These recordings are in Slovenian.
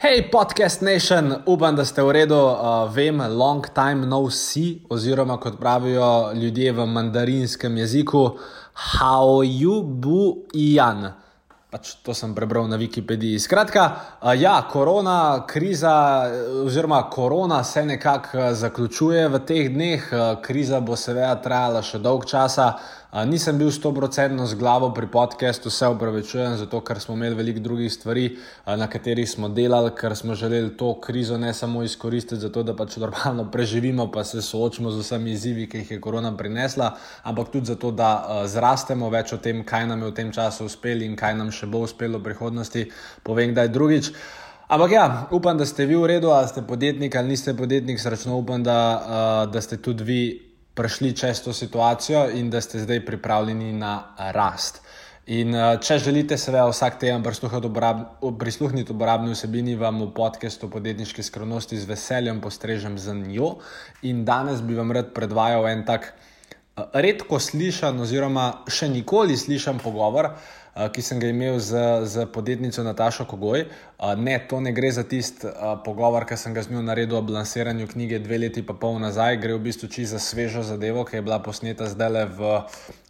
Hej, podcast nation, upam, da ste v redu. Uh, vem, long time no see, oziroma kot pravijo ljudje v mandarinskem jeziku, how you bu ian. Pač to sem prebral na Wikipediji. Skratka, uh, ja, korona, kriza, oziroma korona se nekako zaključuje v teh dneh, uh, kriza bo seveda trajala še dolg časa. Nisem bil 100% z glavo pri podkastu, se upravičujem, zato ker smo imeli veliko drugih stvari, na katerih smo delali, ker smo želeli to krizo ne samo izkoristiti, zato da pač normalno preživimo, pa se soočimo z vsemi izzivi, ki jih je korona prinesla, ampak tudi zato, da zrastemo več o tem, kaj nam je v tem času uspelo in kaj nam še bo uspelo v prihodnosti. Povem, da je drugič. Ampak ja, upam, da ste vi v redu, ali ste podjetnik ali niste podjetnik, srčno upam, da, da ste tudi vi prišli čez to situacijo in da ste zdaj pripravljeni na rast. In uh, če želite, seveda, vsak teden prisluhniti uporabni vsebini, vam v podkastu podjetniške skromnosti z veseljem postrežem za njo. In danes bi vam rad predvajal en tak uh, redko slišan, oziroma še nikoli slišan pogovor, ki sem ga imel z, z podjetnico Natašo Kogoj. Ne, to ne gre za tisti pogovor, ki sem ga z njo naredil ob lansiranju knjige dve leti pa pol nazaj, gre v bistvu čisto za svežo zadevo, ki je bila posneta zdaj le v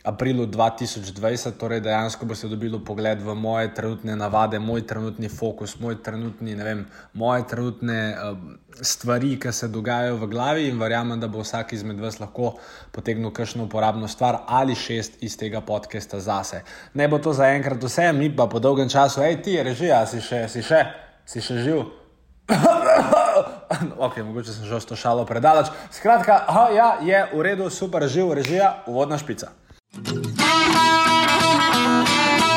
aprilu 2020, torej dejansko boste dobili pogled v moje trenutne navade, moj trenutni fokus, moj trenutni, vem, moje trenutne uh, stvari, ki se dogajajo v glavi in verjamem, da bo vsak izmed vas lahko potegnil kakšno uporabno stvar ali šest iz tega podcasta zase. Ne bo to zaenkrat vse, mi pa po dolgem času, hej ti, režija, si še, si še, si še živ. ok, mogoče sem že to šalo predalač. Skratka, aha, ja, je v redu, super, živ, režija, uvodna špica.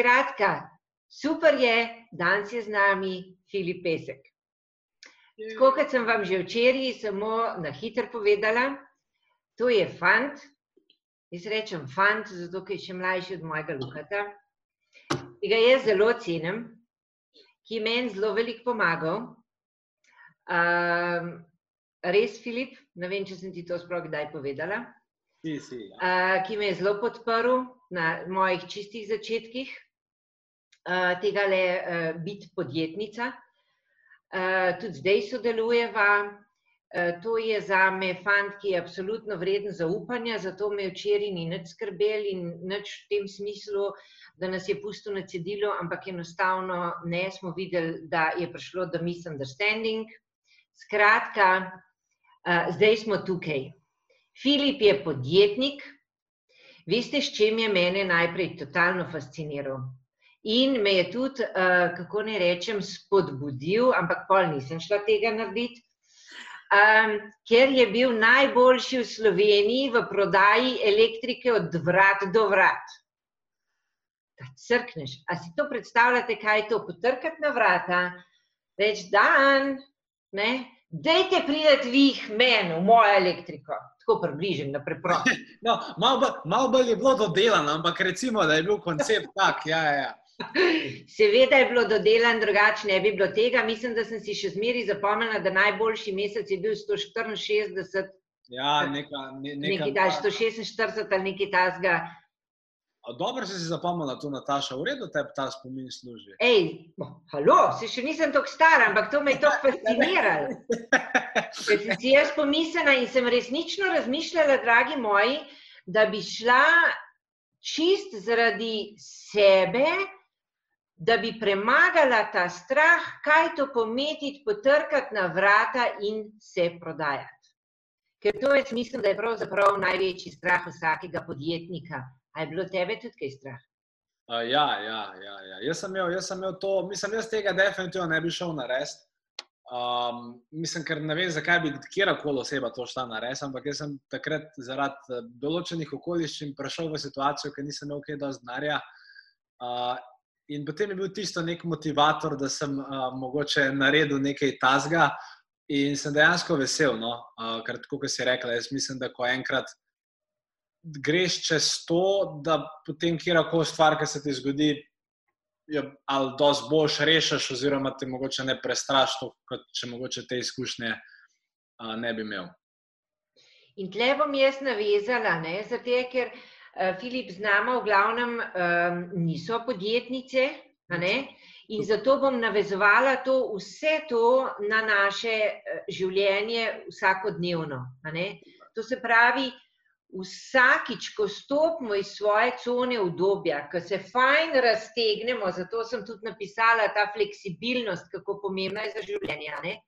Skratka, super je, danes je z nami Filip Pesek. Tako kot sem vam že včeraj samo na hitro povedala, to je fant, jaz rečem fant, zato ker je še mlajši od mojega Lukata, ki ga jaz zelo cenim, ki meni zelo veliko pomagal. Um, res, Filip, ne vem, če sem ti to sploh kdaj povedala. Si, si, ja. uh, ki me je zelo podprl na mojih čistih začetkih tega le uh, biti podjetnica. Uh, tudi zdaj sodelujeva. To je za me fant, ki je absolutno vreden zaupanja, zato me včeraj ni nič skrbel in nič v tem smislu, da nas je pustil na cedilu, ampak enostavno ne smo videli, da je prišlo do misunderstanding. Skratka, uh, zdaj smo tukaj. Filip je podjetnik, veste, s čim je mene najprej totalno fasciniral. In me je tudi, uh, kako ne rečem, spodbudil, ampak pol nisem šla tega narediti, um, ker je bil najboljši v Sloveniji v prodaji elektrike od vrat do vrat. Da crkneš. A si to predstavljate, kaj je to? Potrkati na vrata, reči dan, ne? Dajte prideti vi jih meni v mojo elektriko tako približen, na preprosto. No, malo, malo bolj je bilo dodelano, ampak recimo, da je bil koncept tak. Ja, ja. Seveda je bilo dodelano, drugače ne bi bilo tega. Mislim, da sem si še zmeraj zapomnila, da najboljši mesec je bil 164. Ja, neka, ne, neka, nekaj daš, 146 ali nekaj tasga. Dobro si si zapomnila to, Nataša, v redu te ta spomin služi. Ej, halo, se še nisem tako stara, ampak to me je tako fasciniralo. Ker sem si jaz pomislila in sem resnično razmišljala, dragi moji, da bi šla čist zaradi sebe, da bi premagala ta strah, kaj to pometiti, potrkati na vrata in se prodajati. Ker to jaz mislim, da je pravzaprav največji strah vsakega podjetnika. A je bilo tebe tudi kaj strah? Uh, ja, ja, ja, ja. Jaz, sem imel, jaz sem imel to, mislim, jaz tega definitivno ne bi šel narediti. Um, mislim, ker ne vem, zakaj bi kjerkoli oseba to šla narediti, ampak jaz sem takrat zaradi določenih okoliščin prišel v situacijo, ker nisem imel kaj dosti denarja. Uh, in potem je bil tisto nek motivator, da sem uh, mogoče naredil nekaj tasga. In sem dejansko vesel, no? uh, ker kot si rekla, jaz mislim, da ko enkrat greš čez to, da potem kjerkoli stvar, ki se ti zgodi, jo ali dosti boljš rešiš, oziroma te mogoče ne prestrašiš, kot če mogoče te izkušnje uh, ne bi imel. In tle bom jaz navezala, zato ker uh, Filip z nami v glavnem um, niso podjetnice. In zato bom navezovala to, vse to na naše eh, življenje vsakodnevno. To se pravi, vsakič, ko stopimo iz svoje cone obdobja, ko se fajn raztegnemo, zato sem tudi napisala ta fleksibilnost, kako pomembna je za življenje.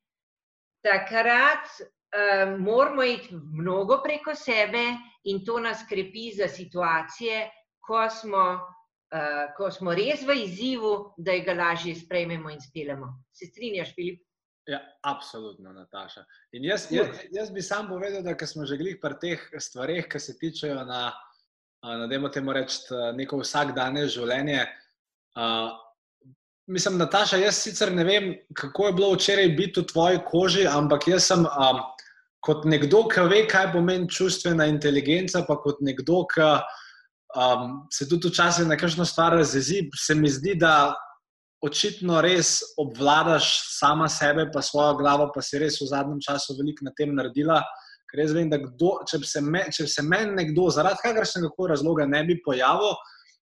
Takrat um, moramo iti mnogo preko sebe in to nas krepi za situacije, ko smo uh, ko smo res v izzivu, da ga lažje sprejmemo in spelemo. Se strinjaš, Filip? Ja, absolutno, Nataša. In jaz, jaz, jaz bi sam povedal, da smo že glih pri teh stvareh, ki se tičejo na, na demo temu reči, neko vsakdanje življenje. Uh, mislim, Nataša, jaz sicer ne vem, kako je bilo včeraj biti v tvoji koži, ampak jaz sem um, kot nekdo, ki ve, kaj pomeni čustvena inteligenca, pa kot nekdo, ki um, se tudi včasih na kakšno stvar razjezi, se mi zdi, da očitno res obvladaš sama sebe, pa svojo glavo, pa si res v zadnjem času veliko na tem naredila. Ker jaz vem, da kdo, če, se me, če se meni nekdo zaradi kakršnega razloga ne bi pojavil,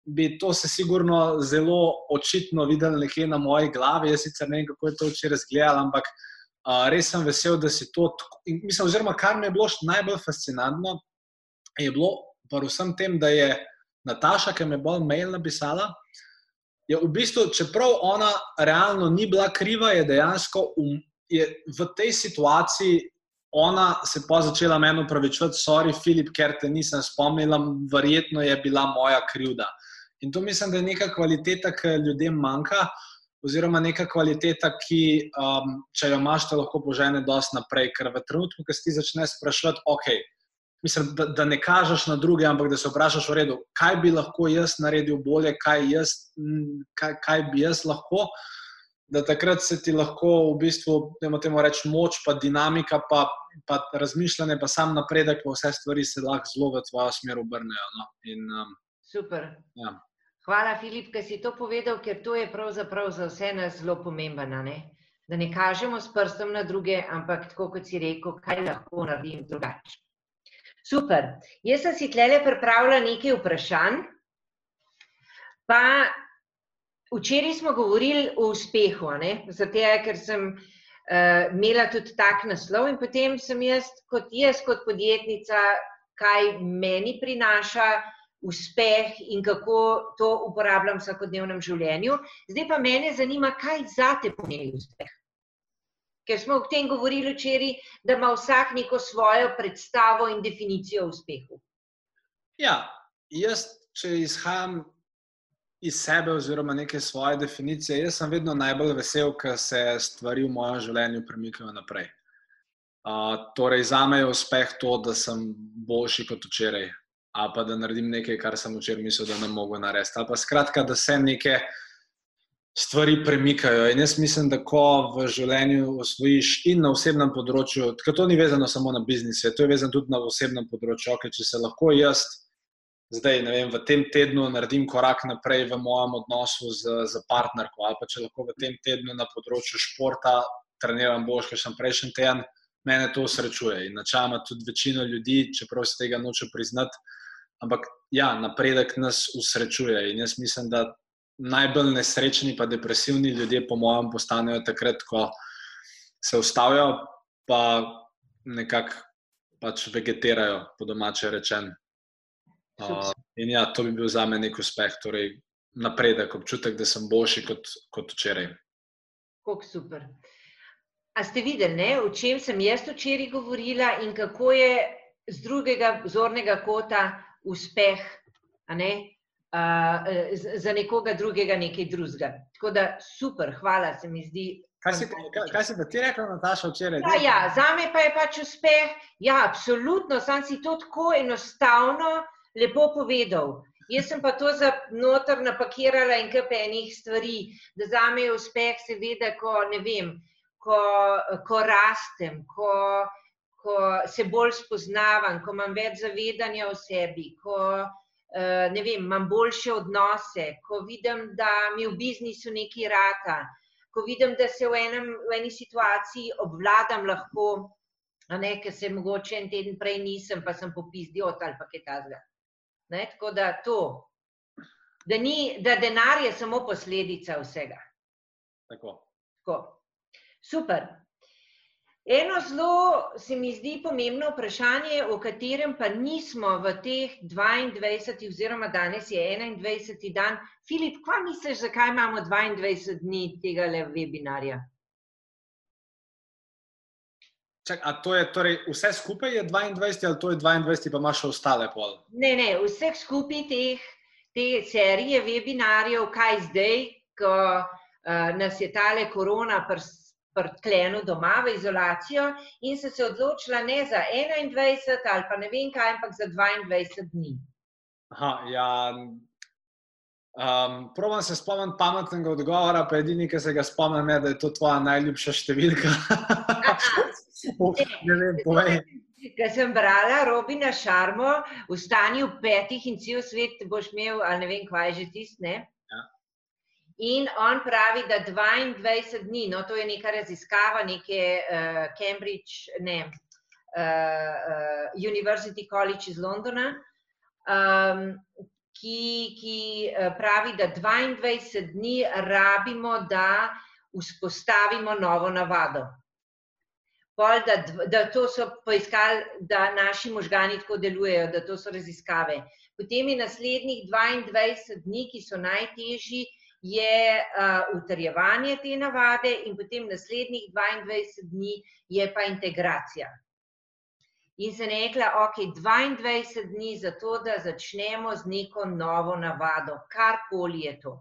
bi to se sigurno zelo očitno videl nekje na moji glavi. Jaz sicer ne vem, kako je to včeraj razgledal, ampak uh, res sem vesel, da si to. Mislim, oziroma, kar mi je bilo najbolj fascinantno, je bilo pa vsem tem, da je Nataša, ki mi je bolj mail napisala, je v bistvu, čeprav ona realno ni bila kriva, je dejansko um, je v tej situaciji ona se pa začela meni upravičevati, sorry, Filip, ker te nisem spomnila, verjetno je bila moja krivda. In to mislim, da je neka kvaliteta, ki ljudem manjka, oziroma neka kvaliteta, ki, um, če jo imaš, te lahko požene dosti naprej. Ker v trenutku, ko si ti začneš sprašovati, ok, mislim, da, da ne kažeš na druge, ampak da se vprašaš v redu, kaj bi lahko jaz naredil bolje, kaj, jaz, kaj, kaj bi jaz lahko. Da takrat se ti lahko v bistvu, da imamo temu reči, moč, pa dinamika, pa, pa razmišljanje, pa sam napredek, pa vse stvari se lahko zelo v tvojo smer obrnejo. No? In, um, Super. Ja. Hvala, Filip, da si to povedal, ker to je pravzaprav za vse nas zelo pomembno. Ne? Da ne kažemo s prstom na druge, ampak tako kot si rekel, kaj lahko naredim drugače. Super. Jaz sem si tlele pripravila nekaj vprašanj. Pa včeraj smo govorili o uspehu, zato ker sem uh, imela tudi tak naslov in potem sem jaz kot, jaz kot podjetnica, kaj meni prinaša uspeh in kako to uporabljam v vsakodnevnem življenju. Zdaj pa mene zanima, kaj zate pomeni uspeh. Ker smo o tem govorili včeraj, da ima vsak neko svojo predstavo in definicijo uspeha. Ja, jaz, če izhajam iz sebe, oziroma neke svoje definicije, jaz sem vedno najbolj vesel, ker se stvari v mojem življenju premikajo naprej. Uh, torej, za me je uspeh to, da sem boljši kot včeraj, ali pa da naredim nekaj, kar sem včeraj mislil, da ne mogo narediti. Ali pa skratka, da se nekaj stvari premikajo. In jaz mislim, da ko v življenju osvojiš in na osebnem področju, tako to ni vezano samo na biznis, to je vezano tudi na osebnem področju. Okay, če se lahko jaz zdaj, vem, v tem tednu naredim korak naprej v mojem odnosu z, z partnerko, ali pa če lahko v tem tednu na področju športa treniram boljš, kot sem prejšnji teden. Mene to srečuje in načela tudi večino ljudi, čeprav se tega noče priznati. Ampak ja, napredek nas usrečuje in jaz mislim, da najbolj nesrečni, pa depresivni ljudje, po mojem, postanejo takrat, ko se ustavijo, pa nekako pač vegetirajo, po domače rečen. Uh, in ja, to bi bil za me nek uspeh, torej napredek, občutek, da sem boljši kot, kot včeraj. Kako super. A ste videli, ne, o čem sem jaz včeraj govorila in kako je z drugega zornega kota uspeh? za nekoga drugega nekaj drugega. Tako da super, hvala, se mi zdi. Kaj si, kaj, kaj si ti rekla, Nataša, včeraj? Ja, ja, za me pa je pač uspeh. Ja, absolutno, sam si to tako enostavno lepo povedal. Jaz sem pa to za noter napakirala in kar enih stvari, da za me je uspeh, seveda, ko, vem, ko, ko rastem, ko, ko se bolj spoznavam, ko imam več zavedanja o sebi, ko uh, vem, imam boljše odnose, ko vidim, da mi v biznisu nekaj rata, ko vidim, da se v, enem, v eni situaciji obvladam lahko, a ne, ker se mogoče en teden prej nisem, pa sem popizdil ali pa kaj takega. Tako da to, da, ni, da denar je samo posledica vsega. Tako. Tako. Super. Eno zelo se mi zdi pomembno vprašanje, o katerem pa nismo v teh 22, oziroma danes je 21. dan. Filip, kaj misliš, zakaj imamo 22 dni tega webinarja? Čak, a to je torej vse skupaj je 22, ali to je 22, pa imaš še ostale pol? Ne, ne, vseh skupaj teh, te serije webinarjev, kaj zdaj, ko uh, nas je tale korona prst prtleno doma v izolacijo in so se odločila ne za 21 ali pa ne vem kaj, ampak za 22 dni. Aha, ja. Um, Probam se spomniti pametnega odgovora, pa edini, ki se ga spomnim, je, da je to tvoja najljubša številka. ne vem, povej. Ker sem brala Robina Šarmo v stanju petih in cel svet boš imel, ali ne vem, kaj je že tist, ne? In on pravi, da 22 dni, no to je neka raziskava, neke uh, Cambridge, ne, uh, uh, University College iz Londona, um, ki, ki pravi, da 22 dni rabimo, da vzpostavimo novo navado. Pol, da, da to so poiskali, da naši možgani tako delujejo, da to so raziskave. Potem je naslednjih 22 dni, ki so najtežji, je utrjevanje te navade, in potem naslednjih 22 dni je pa integracija. In se rekla, ok, 22 dni za to, da začnemo z neko novo navado, karkoli je to.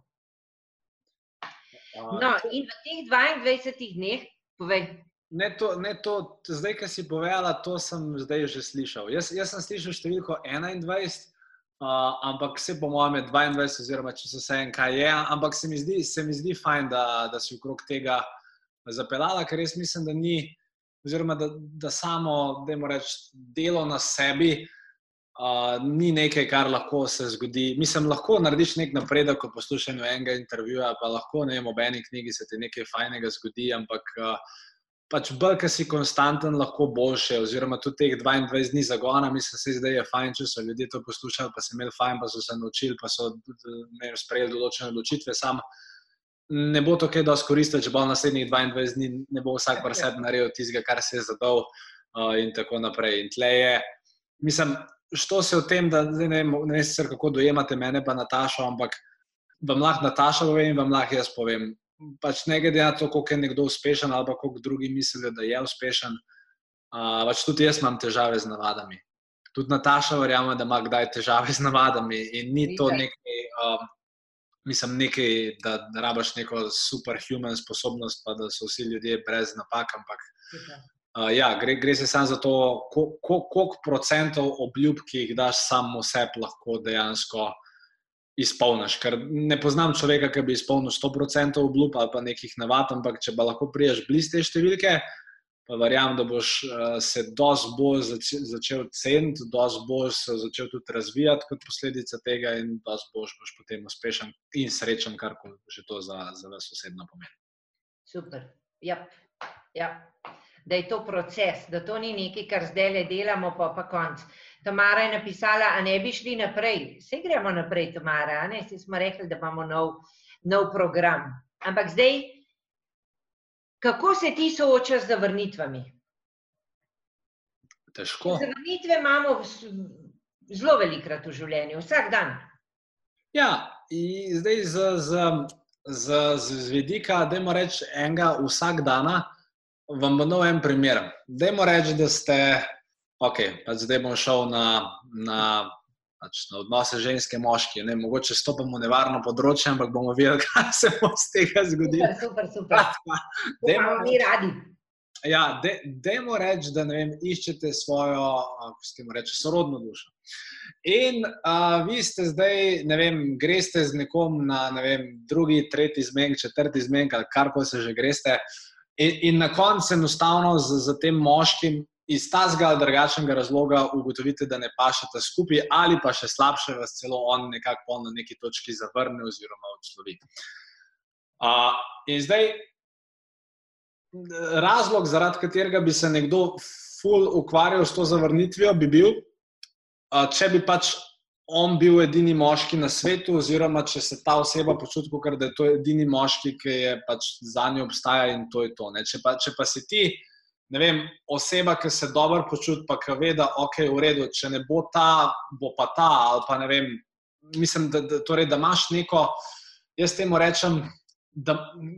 No, in v teh 22 dneh, povej. Ne to, ne to, zdaj, ki si povedala, to sem zdaj že slišal. Jaz, jaz sem slišal številko 21, Uh, ampak vse po mojem je 22, oziroma če se vse en kaj je. Ampak se mi zdi, se mi zdi fajn, da, da si okrog tega zapeljala, ker res mislim, da ni, oziroma da, da samo, da jim rečem, delo na sebi uh, ni nekaj, kar lahko se zgodi. Mislim, lahko narediš nek napredek, ko poslušaš enega intervjuja, pa lahko ne vem, ob eni knjigi se ti nekaj fajnega zgodi, ampak. Uh, pač bolj, ki si konstanten, lahko boljše. Oziroma, tudi teh 22 dni zagona, mislim, da je fajn, če so ljudje to poslušali, pa so imeli fajn, pa so se naučili, pa so sprejeli določene odločitve. Sam ne bo to kaj dosti koristiti, če bo naslednjih 22 dni ne bo vsak par sebi naredil tistega, kar se je zadal uh, in tako naprej. In tle je, mislim, što se o tem, da ne vem, ne vem sicer, kako dojemate mene, pa Natašo, ampak vam lahko Nataša pove in vam lahko jaz povem pač ne glede na to, koliko je nekdo uspešen ali koliko drugi mislijo, da je uspešen. Uh, pač tudi jaz imam težave z navadami. Tudi Nataša verjame, da ima kdaj težave z navadami in ni to nekaj, um, mislim, nekaj da, da rabaš neko superhuman sposobnost, pa da so vsi ljudje brez napak. Ampak uh, ja, gre, gre se samo za to, koliko ko, ko procentov obljub, ki jih daš samo sebi, lahko dejansko izpolniš. Ker ne poznam človeka, ki bi izpolnil 100% obljub ali pa nekih navad, ampak če pa lahko priješ blizu te številke, pa verjamem, da boš uh, se dosti bolj začel, ceniti, dosti bolj se začel tudi razvijati kot posledica tega, in dosti bolj boš potem uspešen in srečen, kar že to za, za vas osebno pomeni. Super. Ja. Ja. Da je to proces, da to ni nekaj, kar zdaj le delamo, pa pa konc. Tamara je napisala, a ne bi šli naprej. Vse gremo naprej, Tamara, ne? Vsi smo rekli, da imamo nov, nov program. Ampak zdaj, kako se ti soočaš z zavrnitvami? Težko. Zavrnitve imamo zelo velikrat v življenju, vsak dan. Ja, in zdaj z, z, z, z vidika, da imamo reči enega vsak dana, vam bo nov en primer. Dajmo reči, da ste ok, pa zdaj bom šel na, na, pač na odnose ženske in moške. Ne, mogoče stopimo v nevarno področje, ampak bomo videli, kaj se bo z tega zgodilo. Super, super. super. Dejmo, mi radi. ja, dajmo reči, da vem, iščete svojo, kako se temu reče, sorodno dušo. In uh, vi ste zdaj, ne vem, greste z nekom na ne vem, drugi, tretji zmen, četrti zmen, kar pa se že greste. In, in na koncu enostavno z, z tem moškim iz tazga ali drugačnega razloga ugotovite, da ne pašete skupaj, ali pa še slabše, vas celo on nekako na neki točki zavrne oziroma odslovi. Uh, in zdaj razlog, zaradi katerega bi se nekdo ful ukvarjal s to zavrnitvijo, bi bil, če bi pač on bil edini moški na svetu, oziroma če se ta oseba počuti, da je to edini moški, ki je pač za njo obstaja in to je to. Če pa, če pa si ti. Ne vem, oseba, ki se dobro počuti, pa ki ve, da je okay, v redu, če ne bo ta, bo pa ta. Pa ne vem, mislim, da, da, torej, da imaš neko, jaz temu rečem, da,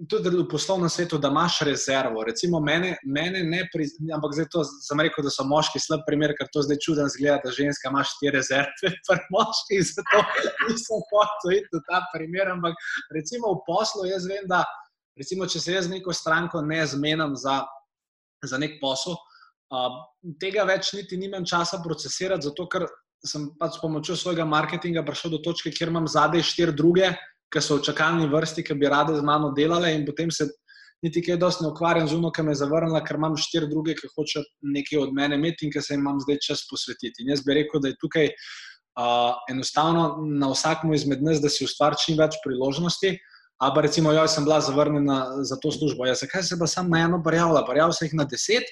tudi v poslovnem svetu, da imaš rezervo. Recimo, mene, mene ne priznam, ampak zdaj to sem rekel, da so moški slab primer, ker to zdaj čudno zgleda, da ženska ima štiri rezerve, pa moški zato nisem hotel iti v ta primer. Ampak recimo v poslu jaz vem, da recimo, če se jaz z neko stranko ne zmenim za, za nek posel, uh, tega več niti nimam časa procesirati, zato ker sem pač s pomočjo svojega marketinga prišel do točke, kjer imam zadaj štiri druge ki so v čakalni vrsti, ki bi rade z mano delale, in potem se niti kaj dosti ne ukvarjam z uno, ki me je zavrnila, ker imam štiri druge, ki hočejo nekaj od mene imeti in ki se jim imam zdaj čas posvetiti. In jaz bi rekel, da je tukaj uh, enostavno na vsakmu izmed nas, da si ustvari čim več priložnosti. Ampak, recimo, jaz sem bila zavrnjena za to službo. Ja, zakaj se pa sam na eno barjavila? Barjavila sem jih na deset,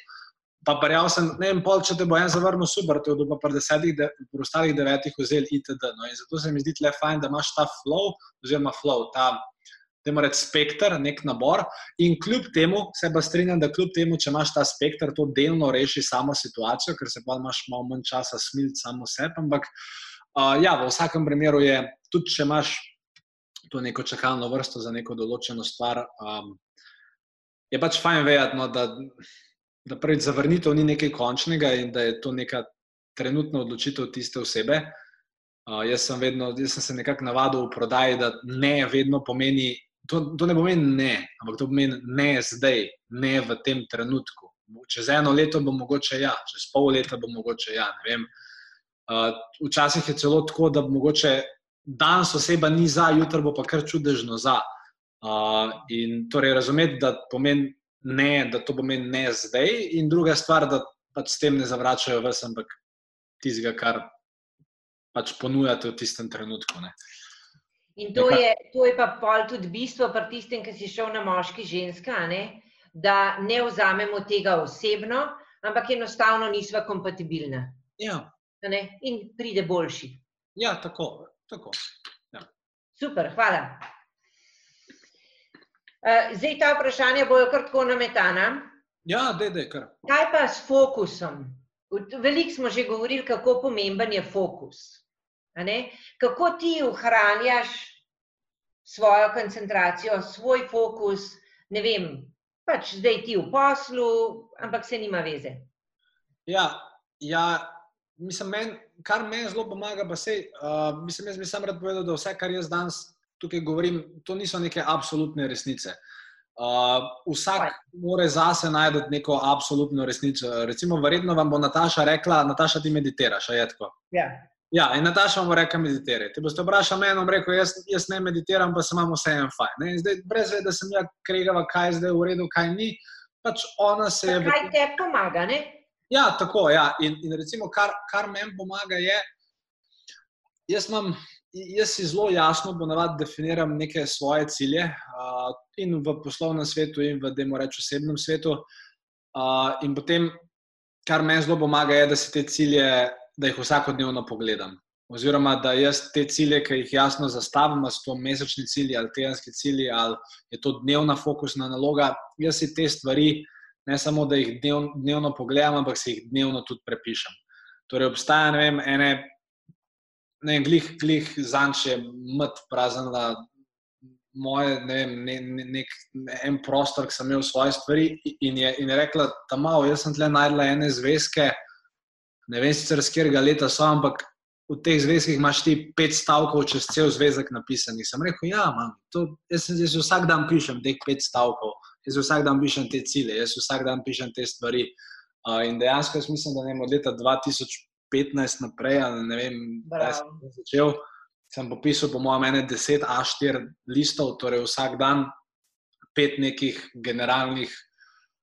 pa barjal sem, ne vem, pol, če te bo en zavrnil, super, to je pa pri desetih, de, pri ostalih devetih vzel itd. No, in zato se mi zdi le fajn, da imaš ta flow, oziroma flow, ta, da imaš spektr, nek nabor. In kljub temu, se pa strinjam, da kljub temu, če imaš ta spektr, to delno reši samo situacijo, ker se pa imaš malo manj časa smiliti samo sebe. Ampak uh, ja, v vsakem primeru je, tudi če imaš to neko čakalno vrsto za neko določeno stvar, um, je pač fajn vedeti, no, da da pravi, zavrnitev ni nekaj končnega in da je to neka trenutna odločitev tiste osebe. Uh, jaz, sem vedno, jaz sem se nekako navadil v prodaji, da ne vedno pomeni, to, to ne pomeni ne, ampak to pomeni ne zdaj, ne v tem trenutku. Čez eno leto bo mogoče ja, čez pol leta bo mogoče ja. Uh, včasih je celo tako, da mogoče danes oseba ni za, jutro bo pa kar čudežno za. Uh, in torej razumeti, da pomeni ne, da to pomeni ne zdaj, in druga stvar, da pač s tem ne zavračajo vas, ampak tistega, kar pač ponujate v tistem trenutku. Ne. In to je, to je pa pol tudi bistvo pri tistem, ki si šel na moški ženska, ne? da ne vzamemo tega osebno, ampak enostavno nisva kompatibilna. Ja. In pride boljši. Ja, tako. Tako. Ja. Super, hvala. Eh, zdaj ta vprašanja bojo kar tako nametana. Ja, da je kar. Kaj pa s fokusom? Veliko smo že govorili, kako pomemben je fokus. Kako ti ohranjaš svojo koncentracijo, svoj fokus, ne vem, pač zdaj ti v poslu, ampak se nima veze. Ja, ja mislim, men, kar meni zelo pomaga, pa se, uh, mislim, jaz bi sam rad povedal, da vse, kar jaz danes tukaj govorim, to niso neke absolutne resnice. Uh, vsak mora zase najti neko absolutno resnico. Recimo, verjetno vam bo Nataša rekla, Nataša ti meditiraš, a je tako. Ja. Ja, in Nataša vam bo rekla, meditiraj. Ti boste vprašali meni, rekel, jaz, jaz ne meditiram, pa se imamo vse en fajn. Zdaj, brez veda, da sem jaz kregava, kaj je zdaj v redu, kaj ni. Pač ona se je. Kaj te pomaga? Ne? Ja, tako. Ja. In, in recimo, kar, kar meni pomaga, je, jaz imam jaz si zelo jasno ponavadi definiram neke svoje cilje uh, in v poslovnem svetu, in v demo reči osebnem svetu. Uh, in potem, kar meni zelo pomaga, je, da si te cilje, da jih vsakodnevno pogledam. Oziroma, da jaz te cilje, ki jih jasno zastavim, ali so to mesečni cilji ali tedenski cilji, ali je to dnevna fokusna naloga, jaz si te stvari, ne samo da jih dnev, dnevno pogledam, ampak si jih dnevno tudi prepišem. Torej, obstaja vem, ene ne vem, glih, glih zanče, mat praznila moje, ne vem, ne, ne, nek en prostor, ki sem imel svoje stvari in je, in je rekla, da malo, jaz sem tle najdla ene zvezke, ne vem sicer, z katerega leta so, ampak v teh zvezkih imaš ti pet stavkov čez cel zvezek napisanih. Sem rekel, ja, mam, to, jaz, jaz vsak dan pišem teh pet stavkov jaz vsak dan pišem te cilje, jaz vsak dan pišem te stvari. Uh, in dejansko, jaz mislim, da ne od leta 2015 naprej, ne vem, kdaj sem začel, sem popisal, po mojem, 10 A4 listov, torej vsak dan pet nekih generalnih,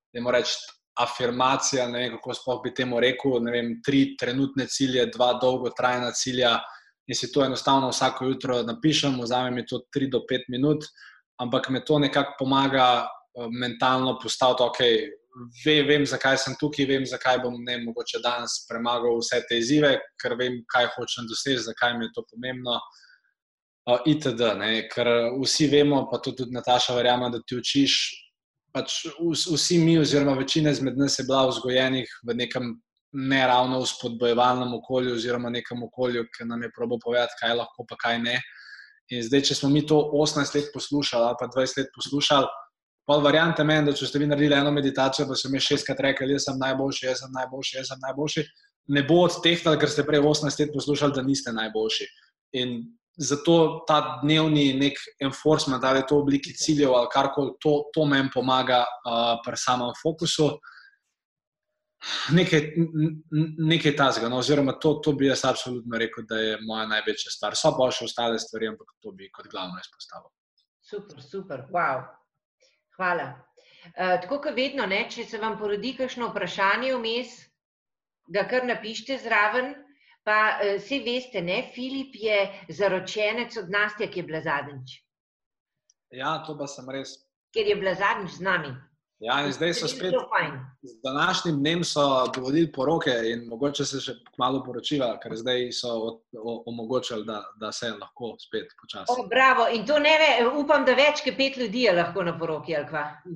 da moramo reči, afirmacij, ne vem, kako sploh bi temu rekel, ne vem, tri trenutne cilje, dva dolgotrajna cilja. In si to enostavno vsako jutro napišem, vzame mi to 3 do 5 minut, ampak me to nekako pomaga uh, mentalno postaviti, ok, ve, vem, zakaj sem tukaj, vem, zakaj bom ne mogoče danes premagal vse te izzive, ker vem, kaj hočem doseči, zakaj mi je to pomembno. Uh, itd. Ne? Ker vsi vemo, pa tudi Nataša verjame, da ti učiš. Pač vsi mi, oziroma večina izmed nas, je bila vzgojenih v nekem ne ravno spodbojevalnem okolju, oziroma nekem okolju, ki nam je probo povedati, kaj lahko, pa kaj ne. In zdaj, če smo mi to 18 let poslušali, ali pa 20 let poslušali, pa variante meni, da če ste vi naredili eno meditacijo, pa so mi šestkrat rekli, jaz sem najboljši, jaz sem najboljši, jaz sem najboljši, ne bo od teh, ker ste prej 18 let poslušali, da niste najboljši. In zato ta dnevni nek enforcement, ali je to v obliki ciljev ali karkoli, to, to meni pomaga uh, pri samem fokusu nekaj, nekaj tasga. No, oziroma, to, to bi jaz absolutno rekel, da je moja največja stvar. So pa še ostale stvari, ampak to bi kot glavno izpostavil. Super, super, wow. Hvala. Uh, tako kot vedno, ne, če se vam porodi kakšno vprašanje vmes, ga kar napišite zraven. Pa vsi veste, ne, Filip je zaročenec od nas, ki je bila zadnjič. Ja, to pa sem res. Ker je bila zadnjič z nami. Ja, in zdaj so spet. Z današnjim dnem so dovolili poroke in mogoče se še malo poročiva, ker zdaj so omogočili, da, da se lahko spet počasi. Oh, bravo, in to ne ve, upam, da več kot pet ljudi je lahko na poroki.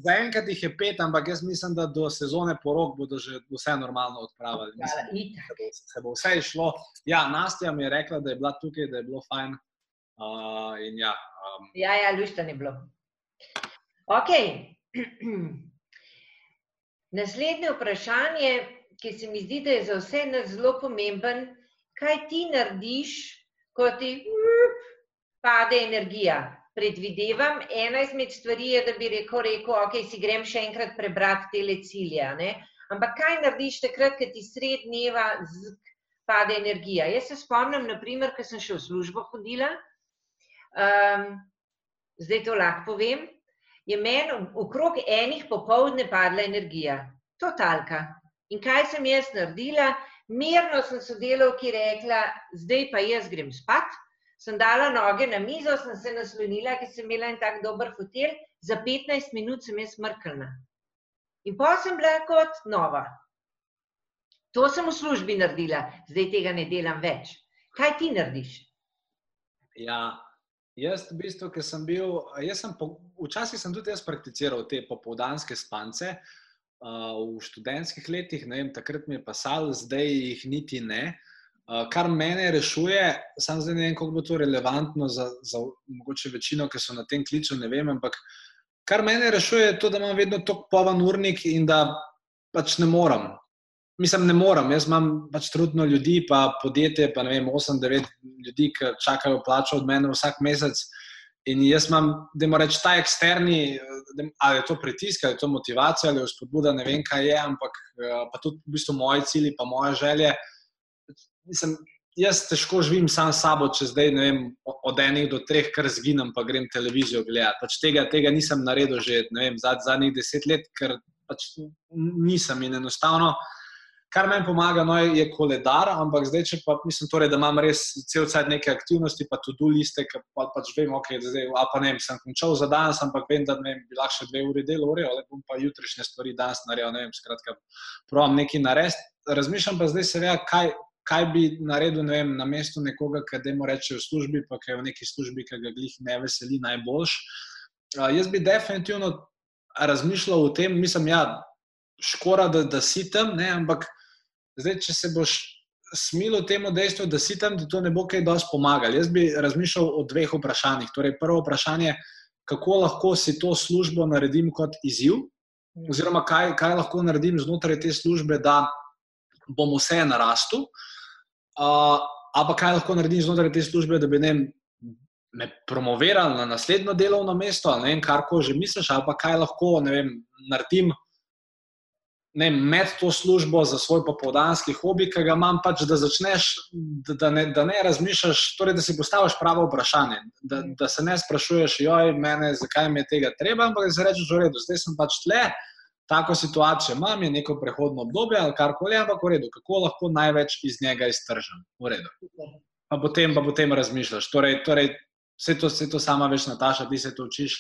Zaenkrat jih je pet, ampak jaz mislim, da do sezone porok bodo že vse normalno odpravili. Mislim, se, bo, se bo vse išlo. Ja, Nastja mi je rekla, da je bila tukaj, da je bilo fajn. Uh, ja, um... ja, ja, lušta ni bilo. Okay. Naslednje vprašanje, ki se mi zdi, da je za vse nas zelo pomemben, kaj ti narediš, ko ti pade energija? Predvidevam, ena izmed stvari je, da bi rekel, rekel ok, si grem še enkrat prebrati te cilje. Ne? Ampak kaj narediš takrat, ko ti sred dneva pade energija? Jaz se spomnim, naprimer, ko sem še v službo hodila, um, zdaj to lahko povem, je meni okrog enih popoldne padla energija, totalka. In kaj sem jaz naredila? Mirno sem sodelovki rekla, zdaj pa jaz grem spat. Sem dala noge na mizo, sem se naslonila, ker sem imela en tak dober hotel, za 15 minut sem jaz smrkala. In pa sem bila kot nova. To sem v službi naredila, zdaj tega ne delam več. Kaj ti narediš? Ja, Jaz, v bistvu, ki sem bil, jaz sem včasih sem tudi jaz prakticiral te popoldanske spance uh, v študentskih letih, ne vem, takrat mi je pasal, zdaj jih niti ne. Uh, kar mene rešuje, sam zdaj ne vem, kako bo to relevantno za, za mogoče večino, ki so na tem klicu, ne vem, ampak kar mene rešuje je to, da imam vedno tok povan urnik in da pač ne morem. Mislim, ne morem. Jaz imam pač trudno ljudi, pa podjetje, pa ne vem, 8-9 ljudi, ki čakajo plačo od mene vsak mesec. In jaz imam, da moram reči, ta eksterni, ali je to pritisk, ali je to motivacija, ali je spodbuda, ne vem, kaj je, ampak pa tudi v bistvu moje cilje, pa moje želje. Mislim, jaz težko živim sam s sabo, če zdaj vem, od enih do treh, kar zginem, pa grem televizijo gledati. Pač tega, tega nisem naredil že vem, zadnjih deset let, ker pač nisem in enostavno. Kar meni pomaga, no, je koledar, ampak zdaj, če pa mislim, torej, da imam res cel cel neke aktivnosti, pa tudi liste, ki pa, pač vem, ok, zdaj, a pa ne vem, sem končal za danes, ampak vem, da ne vem, bi lahko še dve uri delal, ali bom pa jutrišnje stvari danes naredil, ne vem, skratka, provam nekaj narediti. Razmišljam pa zdaj seveda, kaj, kaj bi naredil, vem, na mestu nekoga, ki da mu reče v službi, pa ki je v neki službi, ki ga glih ne veseli najboljš. Uh, jaz bi definitivno razmišljal o tem, mislim, ja, škoda, da, da si tam, ne, ampak Zdaj, če se boš smilo temu dejstvu, da si tam, da to ne bo kaj dosti pomagalo. Jaz bi razmišljal o dveh vprašanjih. Torej, prvo vprašanje je, kako lahko si to službo naredim kot izziv, oziroma kaj, kaj lahko naredim znotraj te službe, da bom vse narastel. Uh, Ali pa kaj lahko naredim znotraj te službe, da bi ne, me promovirali na naslednjo delovno mesto, ali ne vem, kar ko že misliš, ali pa kaj lahko vem, naredim. Ne, med to službo za svoj popoldanski hobi, ki ga imam, pač, da začneš, da, ne, da ne razmišljaš, torej, da si postaviš pravo vprašanje. Da, da se ne sprašuješ, joj, mene, zakaj mi je tega treba, ampak da si rečeš, v redu, zdaj sem pač tle, tako situacijo imam, je neko prehodno obdobje ali karkoli, ampak v redu, kako lahko največ iz njega iztržem. V redu. Pa potem, pa potem razmišljaš. Torej, torej, vse to, vse to sama veš, Nataša, ti se to učiš.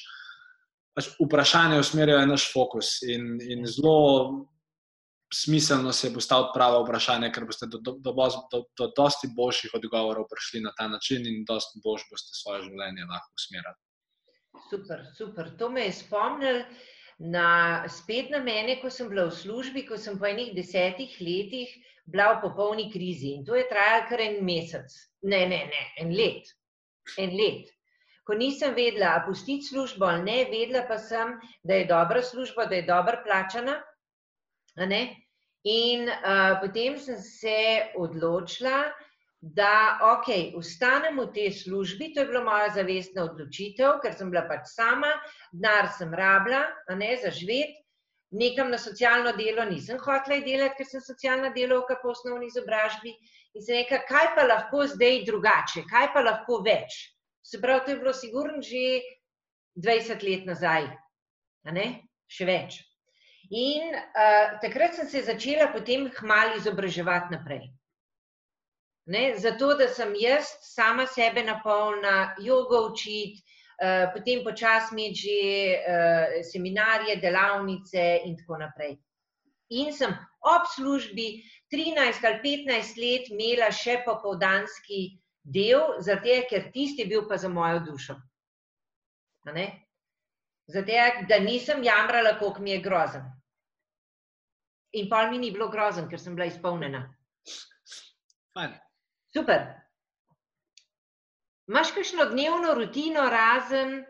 Pač vprašanje usmerjajo naš fokus in, in zelo smiselno se je postaviti pravo vprašanje, ker boste do, do, do, do, do dosti boljših odgovorov prišli na ta način in dosti boljš boste svoje življenje lahko usmerjali. Super, super. To me je spomnil na, spet na mene, ko sem bila v službi, ko sem po enih desetih letih bila v popolni krizi in to je trajalo kar en mesec. Ne, ne, ne, en let en let. Ko nisem vedela, ali pustiti službo ali ne, vedela pa sem, da je dobra služba, da je dobro plačana. In uh, potem sem se odločila, da ok, ostanem v tej službi, to je bila moja zavestna odločitev, ker sem bila pač sama, denar sem rabila, ne, za živeti. Nekam na socialno delo nisem hotela delati, ker sem socialna delovka po osnovni izobražbi. In se nekaj, kaj pa lahko zdaj drugače, kaj pa lahko več. Se pravi, to je bilo sigurno že 20 let nazaj, a ne? Še več. In uh, takrat sem se začela potem hmali izobraževati naprej. Ne? Zato, da sem jaz sama sebe napolna, jogo učiti, uh, potem počas imeti že uh, seminarje, delavnice in tako naprej. In sem ob službi 13 ali 15 let imela še popoldanski del, zato ker tisti je bil pa za mojo dušo. Zato, da nisem jamrala, koliko mi je grozen. In pa mi ni bilo grozen, ker sem bila izpolnjena. Fajn. Super. Imaš kakšno dnevno rutino, razen,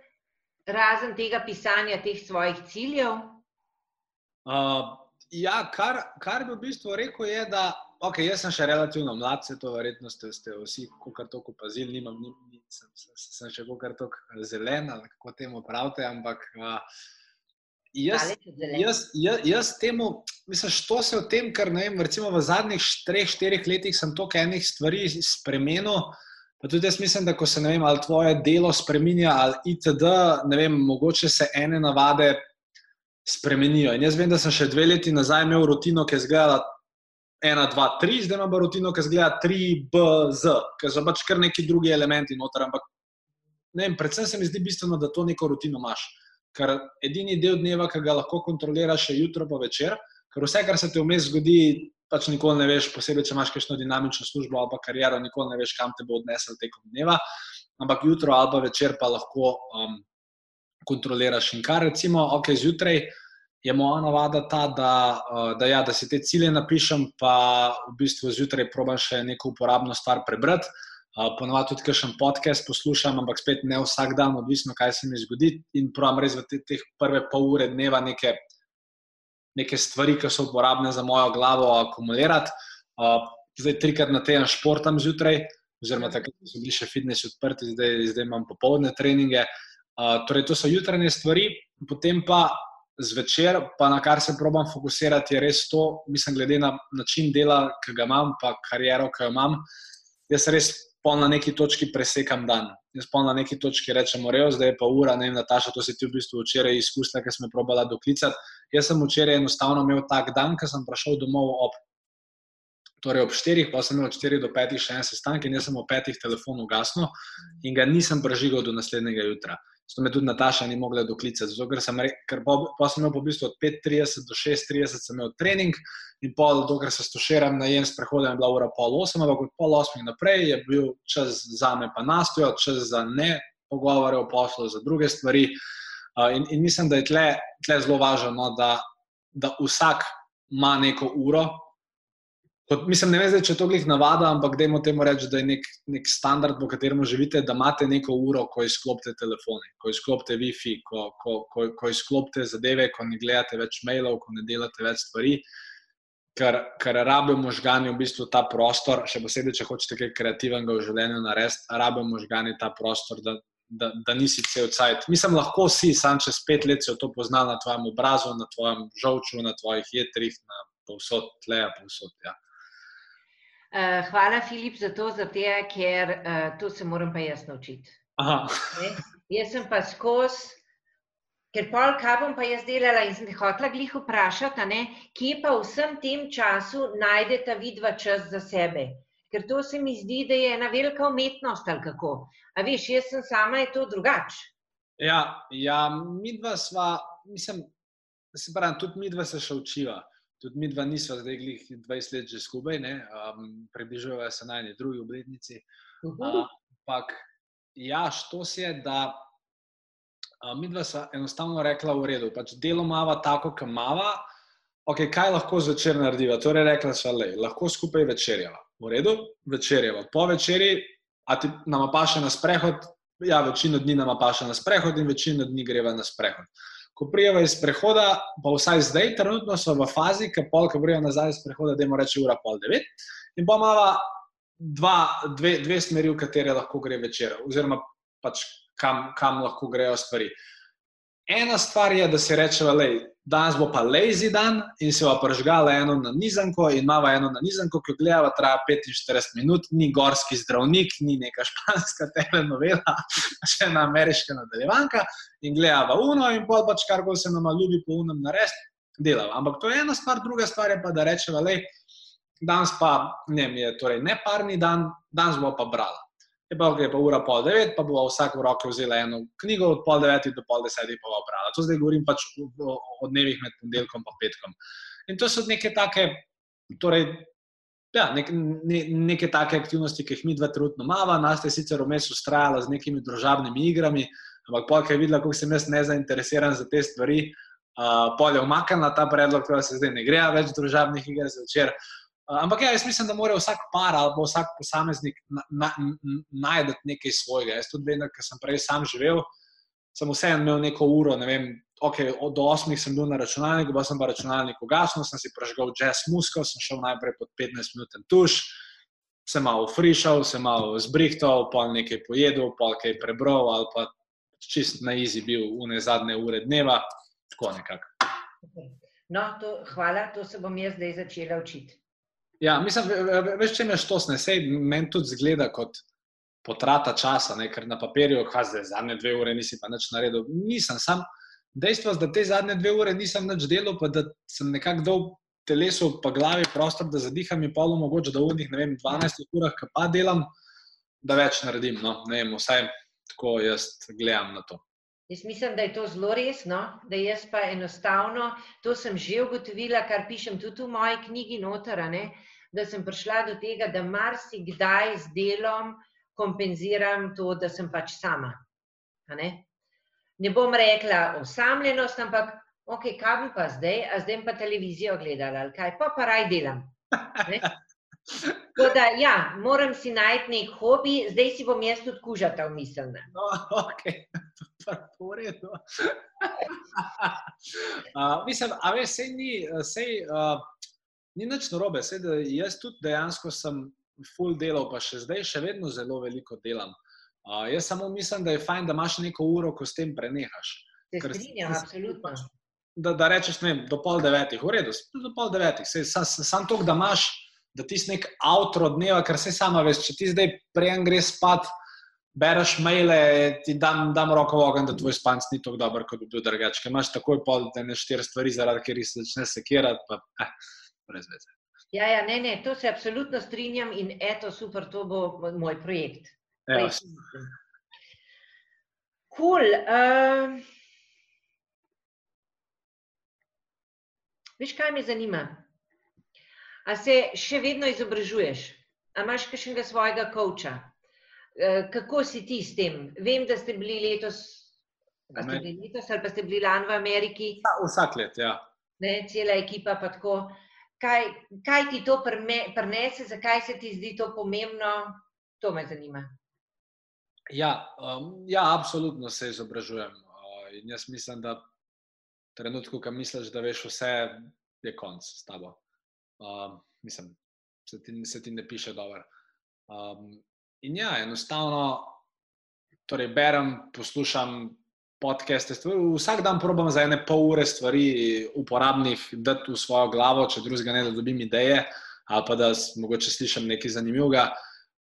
razen tega pisanja teh svojih ciljev? Uh, Ja, kar, kar bi v bistvu rekel, je, da okay, jaz sem še relativno mlad, se to verjetno ste, ste vsi kar tako opazili, nimam, ni, ni, sem, sem, sem še kar tako zelen, kako temu pravite. Ampak uh, jaz, jaz, jaz, jaz temu, mislim, što se v tem, ker ne vem, recimo v zadnjih treh, štirih letih sem toliko enih stvari spremenil. Pa tudi jaz mislim, da ko se ne vem, ali tvoje delo spremenja, ali itd., ne vem, mogoče se ene navade spremenijo. In jaz vem, da sem še dve leti nazaj imel rutino, ki je izgledala 1, 2, 3, zdaj imam rutino, ki izgleda 3, B, Z, ker so pač kar neki drugi elementi noter. Ampak vem, predvsem se mi zdi bistveno, da to neko rutino imaš. Ker edini del dneva, ki ga lahko kontroliraš, je jutro pa večer, ker vse, kar se ti vmes zgodi, pač nikoli ne veš, posebej, če imaš kakšno dinamično službo ali pa kariero, nikoli ne veš, kam te bo odnesel tekom dneva. Ampak jutro ali pa večer pa lahko um, kontroliraš. In kar recimo, ok, zjutraj je moja navada ta, da, uh, da, ja, da si te cilje napišem, pa v bistvu zjutraj probiš še neko uporabno stvar prebrati. Uh, ponovadi tudi kakšen podcast poslušam, ampak spet ne vsak dan, odvisno kaj se mi zgodi. In pravim res v te, teh prve pol ure dneva neke, neke stvari, ki so uporabne za mojo glavo, akumulirati. Uh, zdaj trikrat na teden športam zjutraj, oziroma takrat so bili še fitnesi odprti, zdaj, zdaj imam popoldne treninge. Uh, torej, to so jutranje stvari, potem pa zvečer, pa na kar se probujem fokusirati, je res to, mislim, glede na način dela, ki ga imam, pa kariero, ki jo imam. Jaz res pol na neki točki presekam dan. Jaz pol na neki točki rečem, rejo, zdaj je pa ura, ne vem, Nataša, to si ti v bistvu včeraj izkusila, ker sem probala doklicati. Jaz sem včeraj enostavno imel tak dan, ker sem prišel domov ob. Torej, ob 4, pa sem imel od 4 do 5 še en sestanek, in jaz sem ob 5 telefonu gasno in ga nisem prežigal do naslednjega jutra. Zato me tudi Nataša ni mogla doklicati. Zato, ker sem, re, ker po, po sem imel po bistvu od 5:30 do 6:30 sem imel trening in pol, dokler se stoširam na jem sprehodem, bila ura pol 8, ampak od pol 8 naprej je bil čas za me pa nastojo, čas za ne pogovore o poslu, za druge stvari. Uh, in, in mislim, da je tle, tle zelo važno, no, da, da vsak ima neko uro, Kot, mislim, ne vem, zdaj, če to glih navada, ampak dajmo temu reči, da je nek, nek standard, v katerem živite, da imate neko uro, ko izklopite telefone, ko izklopite WiFi, ko, ko, ko, ko izklopite zadeve, ko ne gledate več mailov, ko ne delate več stvari. Ker, ker rabijo možgani v bistvu ta prostor, še posebej, če hočete kaj kreativnega v življenju narediti, rabijo možgani ta prostor, da da, da nisi cel cajt. Mislim, lahko si, sam čez pet let si to poznal na tvojem obrazu, na tvojem žolču, na tvojih jetrih, na povsod tle, povsod. Ja. Uh, hvala, Filip, za to, za te, ker uh, to se moram pa jaz naučiti. Jaz sem pa skozi. Ker pol, kaj bom pa jaz delala in sem te hotla glih vprašati, ne, kje pa v vsem tem času najdete vidva čas za sebe? Ker to se mi zdi, da je ena velika umetnost ali kako. A veš, jaz sem sama, je to drugače. Ja, ja mi dva sva, mislim, da se pravi, tudi mi dva se še učiva. Tudi mi dva nisva zdaj glih 20 let že skupaj, um, približujeva se na eni drugi obletnici. Ampak, uh, ja, što se je, da mi dva sva enostavno rekla, v redu, pač delo mava tako, kot mava, okay, kaj lahko zvečer narediva. Torej, rekla sva, le, lahko skupaj večerjava. V redu, večerjava. Po večerji, a ti nama paše na sprehod, ja, večino dni nama paše na sprehod in večino dni greva na sprehod. Ko prijeva iz prehoda, pa vsaj zdaj, trenutno so v fazi, ki polka prijeva nazaj iz prehoda, da ima reči ura pol devet, in pa imamo dve, dve smeri, v katere lahko gre večer, oziroma pač kam, kam lahko grejo stvari. Ena stvar je, da si rečemo, da danes bo pa lazy dan in se bo pržgala eno na nizanko in ima eno na nizanko, ki jo gledava, traja 45 minut, ni gorski zdravnik, ni neka španska telenovela, še ena ameriška nadaljevanka in gledava uno in pol pač kar se nam ljubi po unem narediti, delava. Ampak to je ena stvar, druga stvar je pa, da rečemo, da danes pa ne, je torej neparni dan, danes bo pa brala je pa gre pa ura pol devet, pa bo vsak v roke vzela eno knjigo od pol devetih do pol desetih, pa bo brala. To zdaj govorim pač o, o dnevih med ponedeljkom in petkom. In to so neke take, torej, ja, nek, ne, neke take aktivnosti, ki jih mi dva trenutno imamo. Nas je sicer vmes ustrajala z nekimi družabnimi igrami, ampak pol, ki je videla, kako sem jaz nezainteresiran za te stvari. Uh, Polje umaknila ta predlog, da se zdaj ne gre več družabnih iger zvečer. Uh, Ampak ja, jaz mislim, da mora vsak par ali vsak posameznik na, na, najti nekaj svojega. Jaz tudi vem, ker sem prej sam živel, sem vseeno imel neko uro. Ne vem, okay, od 8 sem bil na računalniku, pa sem pa računalnik ugasnil, sem si prežgal jazz musko, sem šel najprej pod 15 minut tuš, sem malo frišal, sem malo zbrihtal, pa nekaj pojedel, pa nekaj prebral ali pa čist na izi bil v ne zadnje ure dneva. Tako nekako. No, to, hvala, to se bom jaz zdaj začela učiti. Ja, mislim, veš, če me to snese, meni tudi zgleda kot potrata časa, ne? ker na papirju, kaj zdaj, zadnje dve ure nisi pa nič naredil. Nisem sam. Dejstvo je, da te zadnje dve ure nisem nič delal, pa da sem nekako dal telesu pa glavi prostor, da zadiham in polo mogoče, da v njih, ne vem, 12 urah, ki pa delam, da več naredim. No? Ne vem, vsaj tako jaz gledam na to. Jaz mislim, da je to zelo resno, da jaz pa enostavno, to sem že ugotovila, kar pišem tudi v moji knjigi Notara, ne, da sem prišla do tega, da marsikdaj z delom kompenziram to, da sem pač sama. Ne? ne bom rekla osamljenost, ampak ok, kaj bi pa zdaj, a zdaj pa televizijo gledala ali kaj, pa pa raj delam. Da, ja, moram si najti nek hobi, zdaj si bom jaz tudi kužata v mislih. No, ok, to je redo. uh, mislim, a veš, sej ni, sej, uh, ni nič narobe, sedaj da jaz tudi dejansko sem full delal, pa še zdaj še vedno zelo veliko delam. Uh, jaz samo mislim, da je fajn, da imaš neko uro, ko s tem prenehaš. Strinjam, absolutno. Da, da rečeš, ne vem, do pol devetih, v redu, do pol devetih. Sam, sam to, da imaš, da ti si nek avtor dneva, ker se sama veš, če ti zdaj prejem greš spat, bereš maile, ti dam, dam roko v ogen, da tvoj spanc ni tako dober, kot bi bil drugače. Ker imaš takoj pol, da ne štiri stvari, zaradi katerih se začne sekirati. Pa, eh brez veze. Ja, ja, ne, ne, to se absolutno strinjam in eto, super, to bo moj projekt. Ja. Cool. Uh, veš, kaj me zanima? A se še vedno izobražuješ? A imaš kakšnega svojega koča? Uh, kako si ti s tem? Vem, da ste bili letos, ste bili letos ali pa ste bili lani v Ameriki. Ja, vsak let, ja. Ne, cela ekipa pa tako kaj, kaj ti to prenese, zakaj se ti zdi to pomembno, to me zanima. Ja, um, ja absolutno se izobražujem. Uh, in jaz mislim, da v trenutku, ko misliš, da veš vse, je konc s tabo. Uh, mislim, se ti, se ti ne piše dobro. Um, in ja, enostavno torej berem, poslušam podcaste. Vsak dan probujem za ene pol ure stvari uporabnih, da v svojo glavo, če drugega ne, da dobim ideje ali pa da mogoče slišim nekaj zanimivega.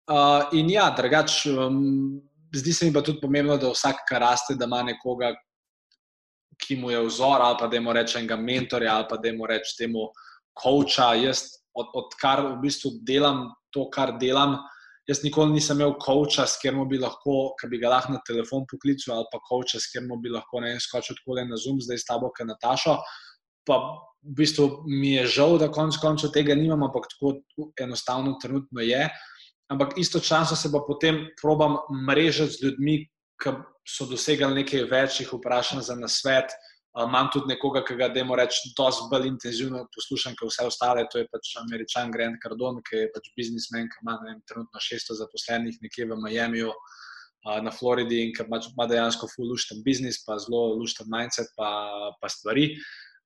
Uh, in ja, drugač, um, zdi se mi pa tudi pomembno, da vsak, kar raste, da ima nekoga, ki mu je vzor, ali pa da mu reče enega mentorja, ali pa da mu reče temu coacha. Jaz, od, odkar v bistvu delam to, kar delam, Jaz nikoli nisem imel coacha, s katerim bi lahko, ki bi ga lahko na telefon poklical, ali pa coacha, s katerim bi lahko ne skočil tako le na Zoom, zdaj s tabo, ki je Nataša. Pa v bistvu mi je žal, da konec koncev tega nimam, ampak tako enostavno trenutno je. Ampak istočasno se pa potem probam mrežati z ljudmi, ki so dosegali nekaj večjih vprašanj za nasvet. Imam tudi nekoga, ki ga, da jim rečem, dosti bolj intenzivno poslušam, kot vse ostale. To je pač američan Grant Cardone, ki je pač biznismen, ki ima vem, trenutno 600 zaposlenih nekje v Miamiju, na Floridi in ki pač ima dejansko full lušten biznis, pa zelo lušten mindset, pa, pa stvari.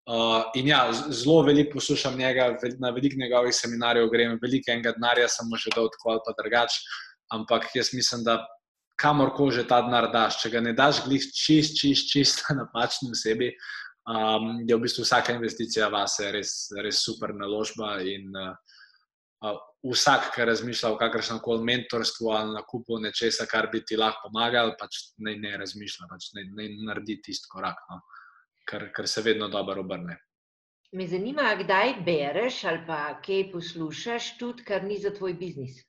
Uh, in ja, zelo veliko poslušam njega, na veliko njegovih seminarjev grem, veliko enega denarja sem mu že dal, tako ali pa drugače. Ampak jaz mislim, da kamorkoli že ta denar daš, če ga ne daš, glih čist, čist, čist na napačni osebi, um, je v bistvu vsaka investicija vase res, res super naložba. In uh, uh, vsak, ki razmišlja o kakršnem koli mentorstvu ali nakupu nečesa, kar bi ti lahko pomagal, pač naj ne razmišlja, pač naj, naj naredi tisti korak, no? ker, ker se vedno dobro obrne. Me zanima, kdaj bereš ali pa kaj poslušaš, tudi kar ni za tvoj biznis.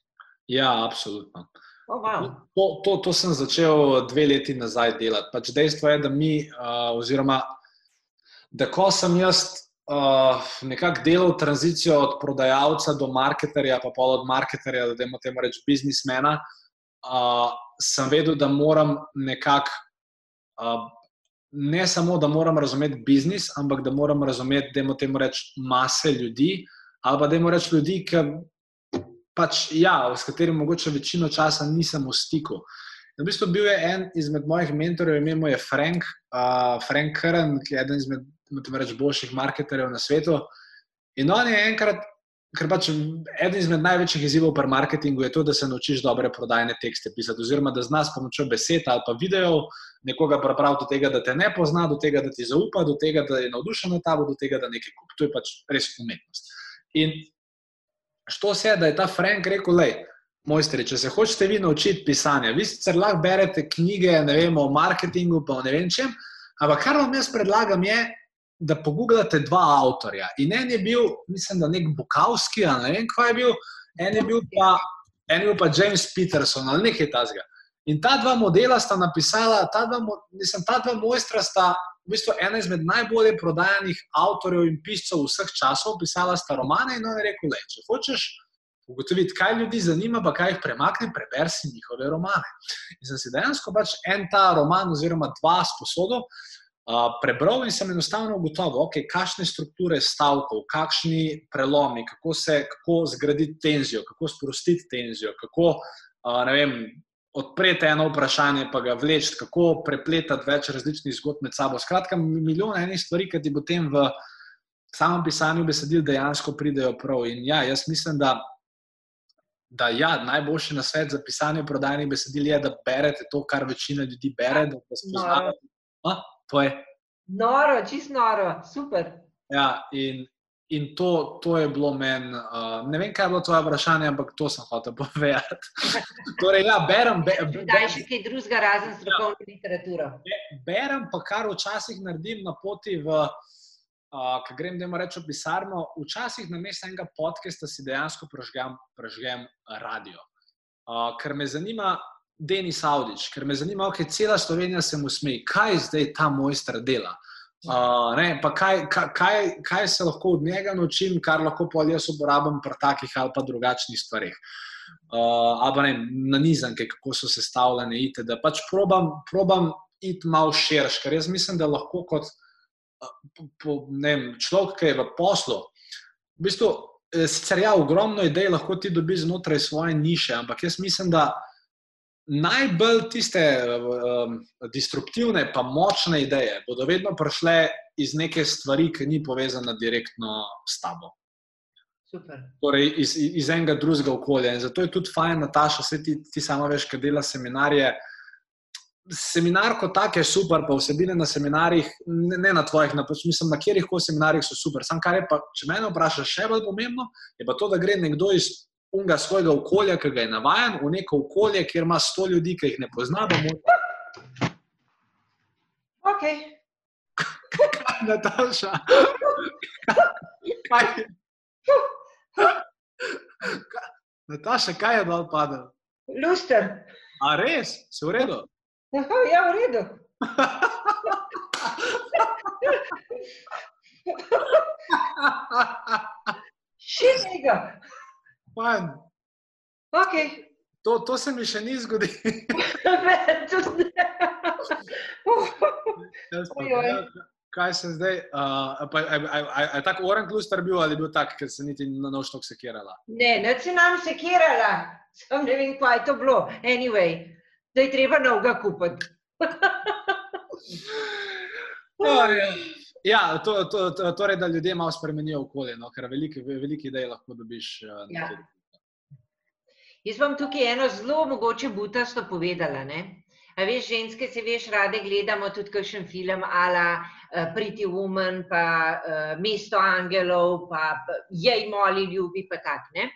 Ja, absolutno. Uh, Oh, wow. to, to, to sem začel dve leti nazaj delati. Pač dejstvo je, da mi, uh, oziroma da ko sem jaz uh, nekako delal tranzicijo od prodajalca do marketerja, pa pa od marketerja do temu reči biznismena, uh, sem vedel, da moram nekako. Uh, Ne samo, da moram razumeti biznis, ampak da moram razumeti, da imamo temu reči, mase ljudi, ali pa da imamo reči ljudi, ki pač, ja, s katerim mogoče večino časa nisem v stiku. V bistvu bil je en izmed mojih mentorjev, ime mu je Frank, uh, Frank Kern, ki je eden izmed reč, boljših marketerjev na svetu. In on je enkrat, ker pač eden izmed največjih izzivov pri marketingu je to, da se naučiš dobre prodajne tekste pisati, oziroma da znaš s pomočjo besed ali pa videov nekoga pripraviti do tega, da te ne pozna, do tega, da ti zaupa, do tega, da je navdušen nad tabo, do tega, da nekaj kupi. To je pač res umetnost. In što se je, da je ta Frank rekel, le, mojstri, če se hočete vi naučiti pisanja, vi sicer lahko berete knjige vem, o marketingu, pa o ne vem čem, ampak kar vam jaz predlagam je, da pogooglate dva avtorja. In en je bil, mislim, da nek Bukavski, ali ne vem, kva je bil, en je bil pa, en je bil pa James Peterson ali nekaj tasga. In ta dva modela sta napisala, ta dva, mislim, ta dva mojstra sta v bistvu ena izmed najbolje prodajanih avtorjev in piscev vseh časov, pisala sta romane in on je rekel: le, če hočeš ugotoviti, kaj ljudi zanima, pa kaj jih premakne, preber si njihove romane. In sem si dejansko pač en ta roman, oziroma dva sposodov. Uh, prebral in sem enostavno ugotovil, okay, kakšne strukture stavkov, kakšni prelomi, kako se kako zgraditi tenzijo, kako sprostiti tenzijo, kako uh, vem, odpreti eno vprašanje, pa ga vleči, kako prepletati več različnih zgodb med sabo. Skratka, milijon enih stvari, ki ti potem v samem pisanju besedil dejansko pridejo prav. In ja, jaz mislim, da. Da, ja, najboljši na svet za pisanje prodajnih besedil je, da berete to, kar večina ljudi bere. Noro, noro čist noro, super. Ja, in, In to, to je bilo meni, uh, ne vem, kaj je bilo tvoje vprašanje, ampak to sem hotel povedati. torej, ja, berem. Be, be, Daj še kaj drugega, razen strokovne ja, literaturo. Be, berem pa, kar včasih naredim na poti, v, uh, ki grem, da ima reči v pisarno. Včasih na mestu enega podcasta si dejansko prežgem, prežgem radio. Uh, ker me zanima. Denis Audič, ker me zanima, kaj cela Slovenija se mu smeji, kaj zdaj ta mojster dela. Ne, kaj, kaj, kaj se lahko od njega naučim, kar lahko pa jaz uporabljam pri takih ali pa drugačnih stvarih. Uh, ali pa ne, na nizanke, kako so sestavljene, ite, da pač probam, probam iti malo širš, ker jaz mislim, da lahko kot po, po, ne, človek, ki je v poslu, v bistvu, eh, sicer ja, ogromno idej lahko ti dobi znotraj svoje niše, ampak jaz mislim, da najbolj tiste um, disruptivne, pa močne ideje bodo vedno prišle iz neke stvari, ki ni povezana direktno s tabo. Torej, iz, iz enega drugega okolja. In zato je tudi fajn, Nataša, vse ti, ti samo veš, kaj dela seminarje. seminar kot tak je super, pa vsebine na seminarjih, ne, ne na tvojih, na, mislim, na kjerih koli seminarjih so super. Sam kar je pa, če me vprašaš, še bolj pomembno, je pa to, da gre nekdo iz unga svojega okolja, ki ga je navaden, v neko okolje, kjer ima sto ljudi, ki jih ne pozna. Ok. Nataša. Nataša, kaj je dol padel? Luster. A res, se v redu? Ja, v redu. Še tega. Fajn. Ok. To, to se mi še ni zgodilo. Kaj se zdaj? Uh, pa, a, a, a, a je tako oren kluster bil ali je bil tak, ker se niti na noč tok sekirala? Ne, ne se nam sekirala. Sam ne vem, kaj je to bilo. Anyway, da je treba novega kupiti. Ja, to, to, to, torej, da ljudje malo spremenijo okolje, no, ker velike, velike ideje lahko dobiš. Uh, Ja. Jaz bom tukaj eno zelo mogoče butasto povedala. Ne? A veš, ženske se veš, rade gledamo tudi kakšen film ala uh, Pretty Woman, pa uh, Mesto angelov, pa pa Jej moli ljubi, pa tak. Ne?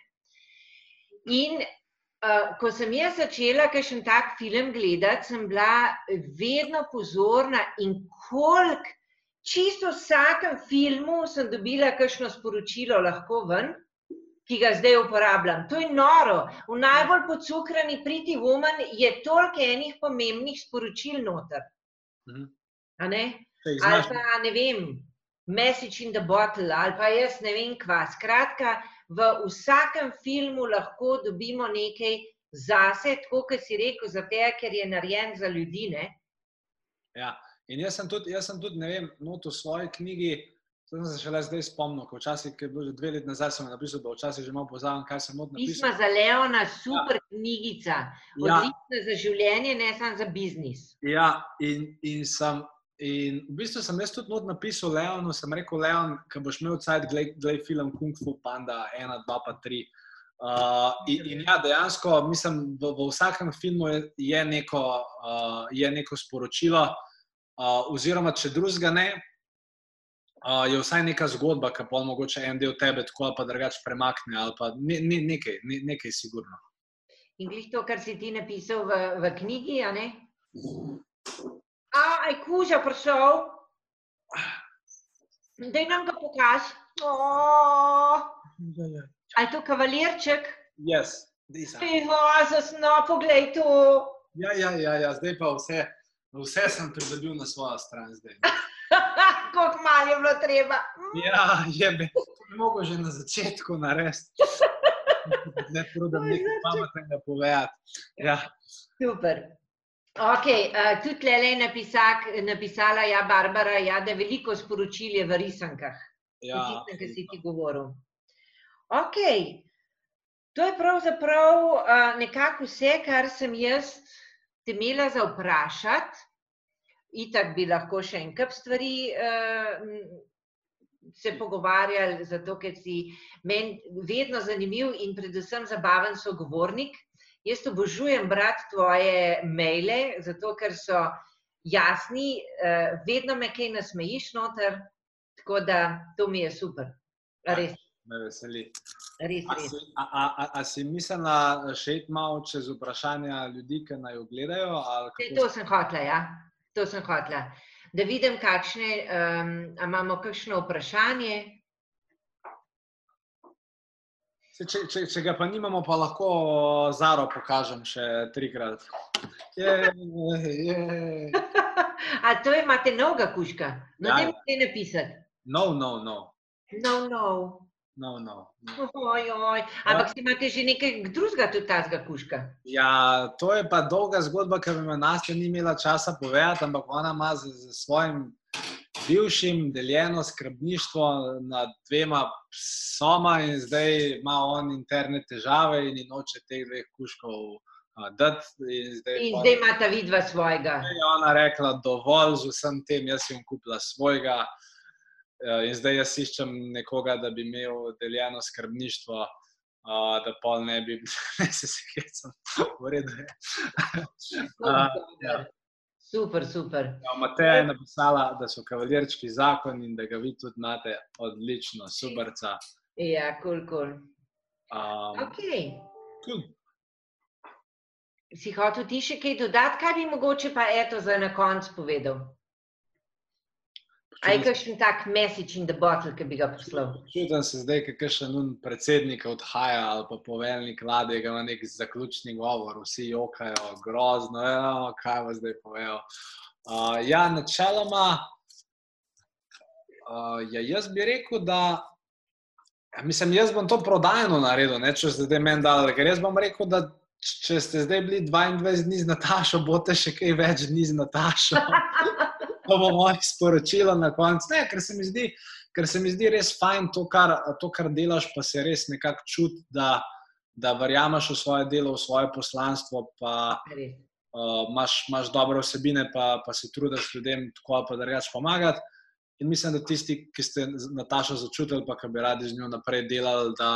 In uh, ko sem jaz začela kakšen tak film gledati, sem bila vedno pozorna in koliko, čisto vsakem filmu sem dobila kakšno sporočilo lahko ven, ki ga zdaj uporabljam. To je noro. V najbolj pocukrani Pretty Woman je toliko enih pomembnih sporočil noter. Mhm. a ne? Ali pa ne vem, message in the bottle, ali pa jaz ne vem kva. Skratka, v vsakem filmu lahko dobimo nekaj zase, tako kot si rekel, zato ker je narejen za ljudi. Ne? Ja. In jaz sem tudi, jaz sem tudi ne vem, not v svoji knjigi. To sem se šele zdaj spomnil, ko včasih, ki je bilo že dve leti nazaj, sem napisal, da včasih že malo pozavam, kaj sem Pisma napisal. za Leona, super knjigica, Ja, odlična za življenje, ne samo za biznis. ja in, in, sem, in v bistvu sem jaz tudi not napisal Leonu, sem rekel, Leon, ki boš imel cajt, glej film Kung Fu Panda 1, 2, pa 3. Uh, in, in ja, dejansko, mislim, v, v vsakem filmu je, je, neko, uh, je neko sporočilo, uh, oziroma če drugega ne, uh, je vsaj neka zgodba, ki pa mogoče en del tebe tako ali pa drugače premakne, ali pa ne, ne, nekaj, ne, nekaj sigurno. In glih to, kar si ti napisal v, v knjigi, a ne? A, aj kuža prišel. Daj nam ga pokaž. Aj to kavalirček. Yes, disa. Tiho, zasno, poglej to. Ja, ja, ja, ja, zdaj pa vse, vse sem pridobil na svojo stran. Zdaj. Kako malo je bilo treba. Ja, je bi lahko že na začetku narediti. Ne trudim nekaj pametnega povedati. Ja. Super. Okay, uh, tudi tle je napisak, napisala ja, Barbara, ja, da veliko sporočil je v risankah. Ja, Ja, tistem, kar si ti govoril. Ok, to je pravzaprav uh, nekako vse, kar sem jaz te imela za vprašati. Itak bi lahko še en kup stvari uh, se pogovarjali, zato ker si meni vedno zanimiv in predvsem zabaven sogovornik. Jaz obožujem brati tvoje maile, zato ker so jasni, uh, vedno me kaj nasmejiš noter, tako da to mi je super. Res, me veseli. res, A res. si, a, a, a, a si mislila še iti malo čez vprašanja ljudi, ki naj jo gledajo? kako To sem hotla, ja. To sem hotla. Da vidim, kakšne, um, a imamo kakšno vprašanje. Saj Če, če, če ga pa nimamo, pa lahko Zaro pokažem še trikrat. Je, je. A to imate novega kuška? No, Ja, ne ja. morete napisati. No, no, no. No, no. No, no, no. Oj, oj. Ampak si imate že nekaj drugega tudi tazga kuška. Ja, to je pa dolga zgodba, ki mi Nastja ni imela časa povedati, ampak ona ima z, z svojim bivšim deljeno skrbništvo nad dvema psoma in zdaj ima on interne težave in noče teh dveh kuškov a, dati. In zdaj, In zdaj imata vidva svojega. je ona rekla, dovolj z vsem tem, jaz bom kupila svojega. In zdaj jaz iščem nekoga, da bi imel deljeno skrbništvo, uh, da pol ne bi, ne se sekecam, v redu je. A, ja. Super, super. Ja, Mateja je napisala, da so kavalirčki zakon in da ga vi tudi imate odlično, superca. Ja, kul, kul. Um, Ok. cool. Si hotel ti še kaj dodati, kaj bi mogoče pa eto za na koncu povedal? Aj kakšen tak message in the bottle, ki bi ga poslal? Čutim se zdaj, ker še nun predsednik odhaja ali pa poveljnik vlade, ima nek zaključni govor, vsi jokajo, grozno, ja, kaj vas zdaj povejo. Uh, ja, načeloma, uh, ja, jaz bi rekel, da ja, mislim, jaz bom to prodajno naredil, ne, če ste zdaj meni dali, ker jaz bom rekel, da če ste zdaj bili 22 dni z Natašo, boste še kaj več dni z Natašo. To bo moje sporočilo na koncu. Ne, ker se mi zdi, ker se mi zdi res fajn to, kar, to, kar delaš, pa se res nekako čuti, da, da verjameš v svoje delo, v svoje poslanstvo, pa uh, imaš, imaš dobre vsebine, pa, pa se trudiš ljudem tako ali pa drugače pomagati. In mislim, da tisti, ki ste z Natašo začutili, pa ki bi radi z njo naprej delali, da,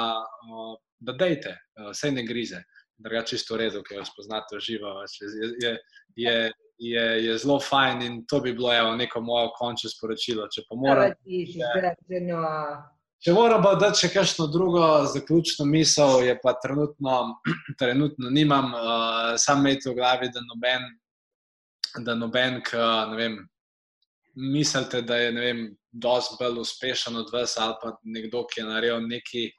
uh, da dejte, uh, vse ne grize. Drugače čisto v redu, ki jo spoznate pač Je, je, je, je, je zelo fajn in to bi bilo evo, neko moje končno sporočilo. Če moram, če moram dati še kakšno drugo zaključno misel, je pa trenutno, trenutno nimam, uh, sam imejte v glavi, da noben, da noben, k, ne vem, mislite, da je ne vem, dosti bolj uspešen od vas ali pa nekdo, ki je naredil neki.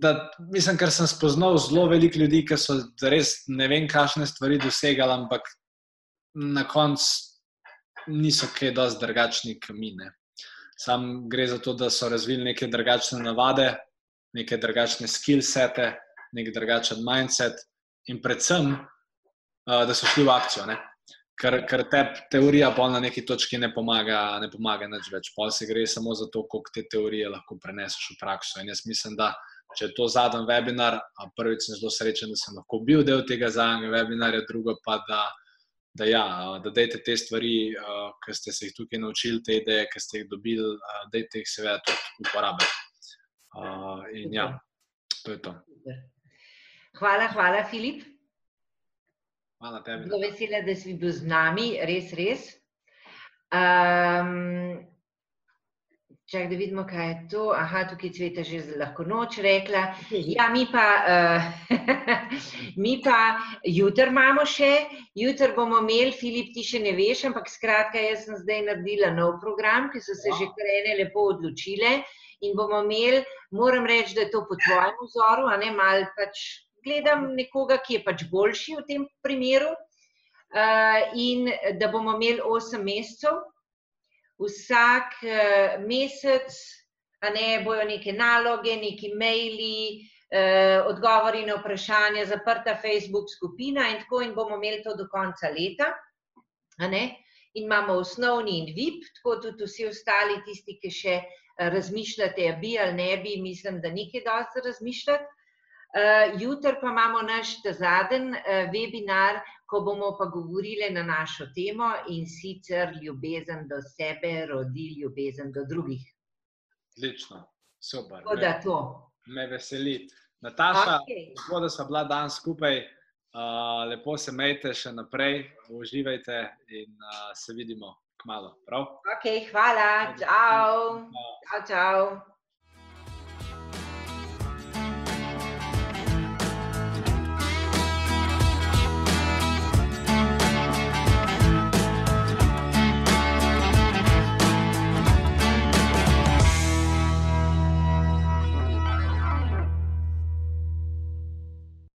Da, mislim, ker sem spoznal zelo veliko ljudi, ki so res ne vem, kakšne stvari dosegali, ampak na koncu niso kaj dosti drugačni kot mi. ne. Sam gre za to, da so razvili neke drugačne navade, neke drugačne skill sete, nek drugačen mindset in predvsem, uh, da so šli v akcijo. Ne? Ker, ker te teorija na neki točki ne pomaga, ne pomaga nič več. Pol se gre samo za to, koliko te teorije lahko preneseš v prakso. In jaz mislim, da če je to zadnji webinar, prvič sem zelo srečen, da sem lahko bil del tega zadnjega webinarja, drugo pa da. Da, ja, da dajte te stvari, uh, ki ste se jih tukaj naučili, te ideje, ki ste jih dobili, uh, dajte jih seveda tudi uporabiti. Uh, in ja, to je to. Hvala, hvala, Filip. Hvala tebi. Zelo vesela, da si bil z nami, res, res. Um, čak, da vidimo, kaj je to. Aha, tukaj Cveta že lahko noč rekla. Ja, mi pa, uh, mi pa jutri imamo še, jutri bomo imeli, Filip, ti še ne veš, ampak skratka, jaz sem zdaj naredila nov program, ki so se že kar ene lepo odločile in bomo imeli, moram reči, da je to po tvojem vzoru, a ne mal pač gledam nekoga, ki je pač boljši v tem primeru uh, in da bomo imeli 8 mesecev. Vsak uh, mesec a ne, bojo neke naloge, neki maili, uh, odgovori na vprašanja, zaprta Facebook skupina in tako in bomo imeli to do konca leta. In imamo osnovni in VIP, tako tudi vsi ostali, tisti, ki še eh, razmišljate, a bi ali ne bi, mislim, da nekaj dosti razmišljati. Uh, Jutri pa imamo naš zadnji uh, webinar, ko bomo pa govorili na našo temo in sicer ljubezen do sebe rodi ljubezen do drugih. Odlično, super. Tako da to. me veseli. Nataša, Okay. lepo, da smo bila danes skupaj, uh, lepo se majte še naprej, uživajte in uh, se vidimo kmalo. Prav? ok, hvala, čau. Čau, čau.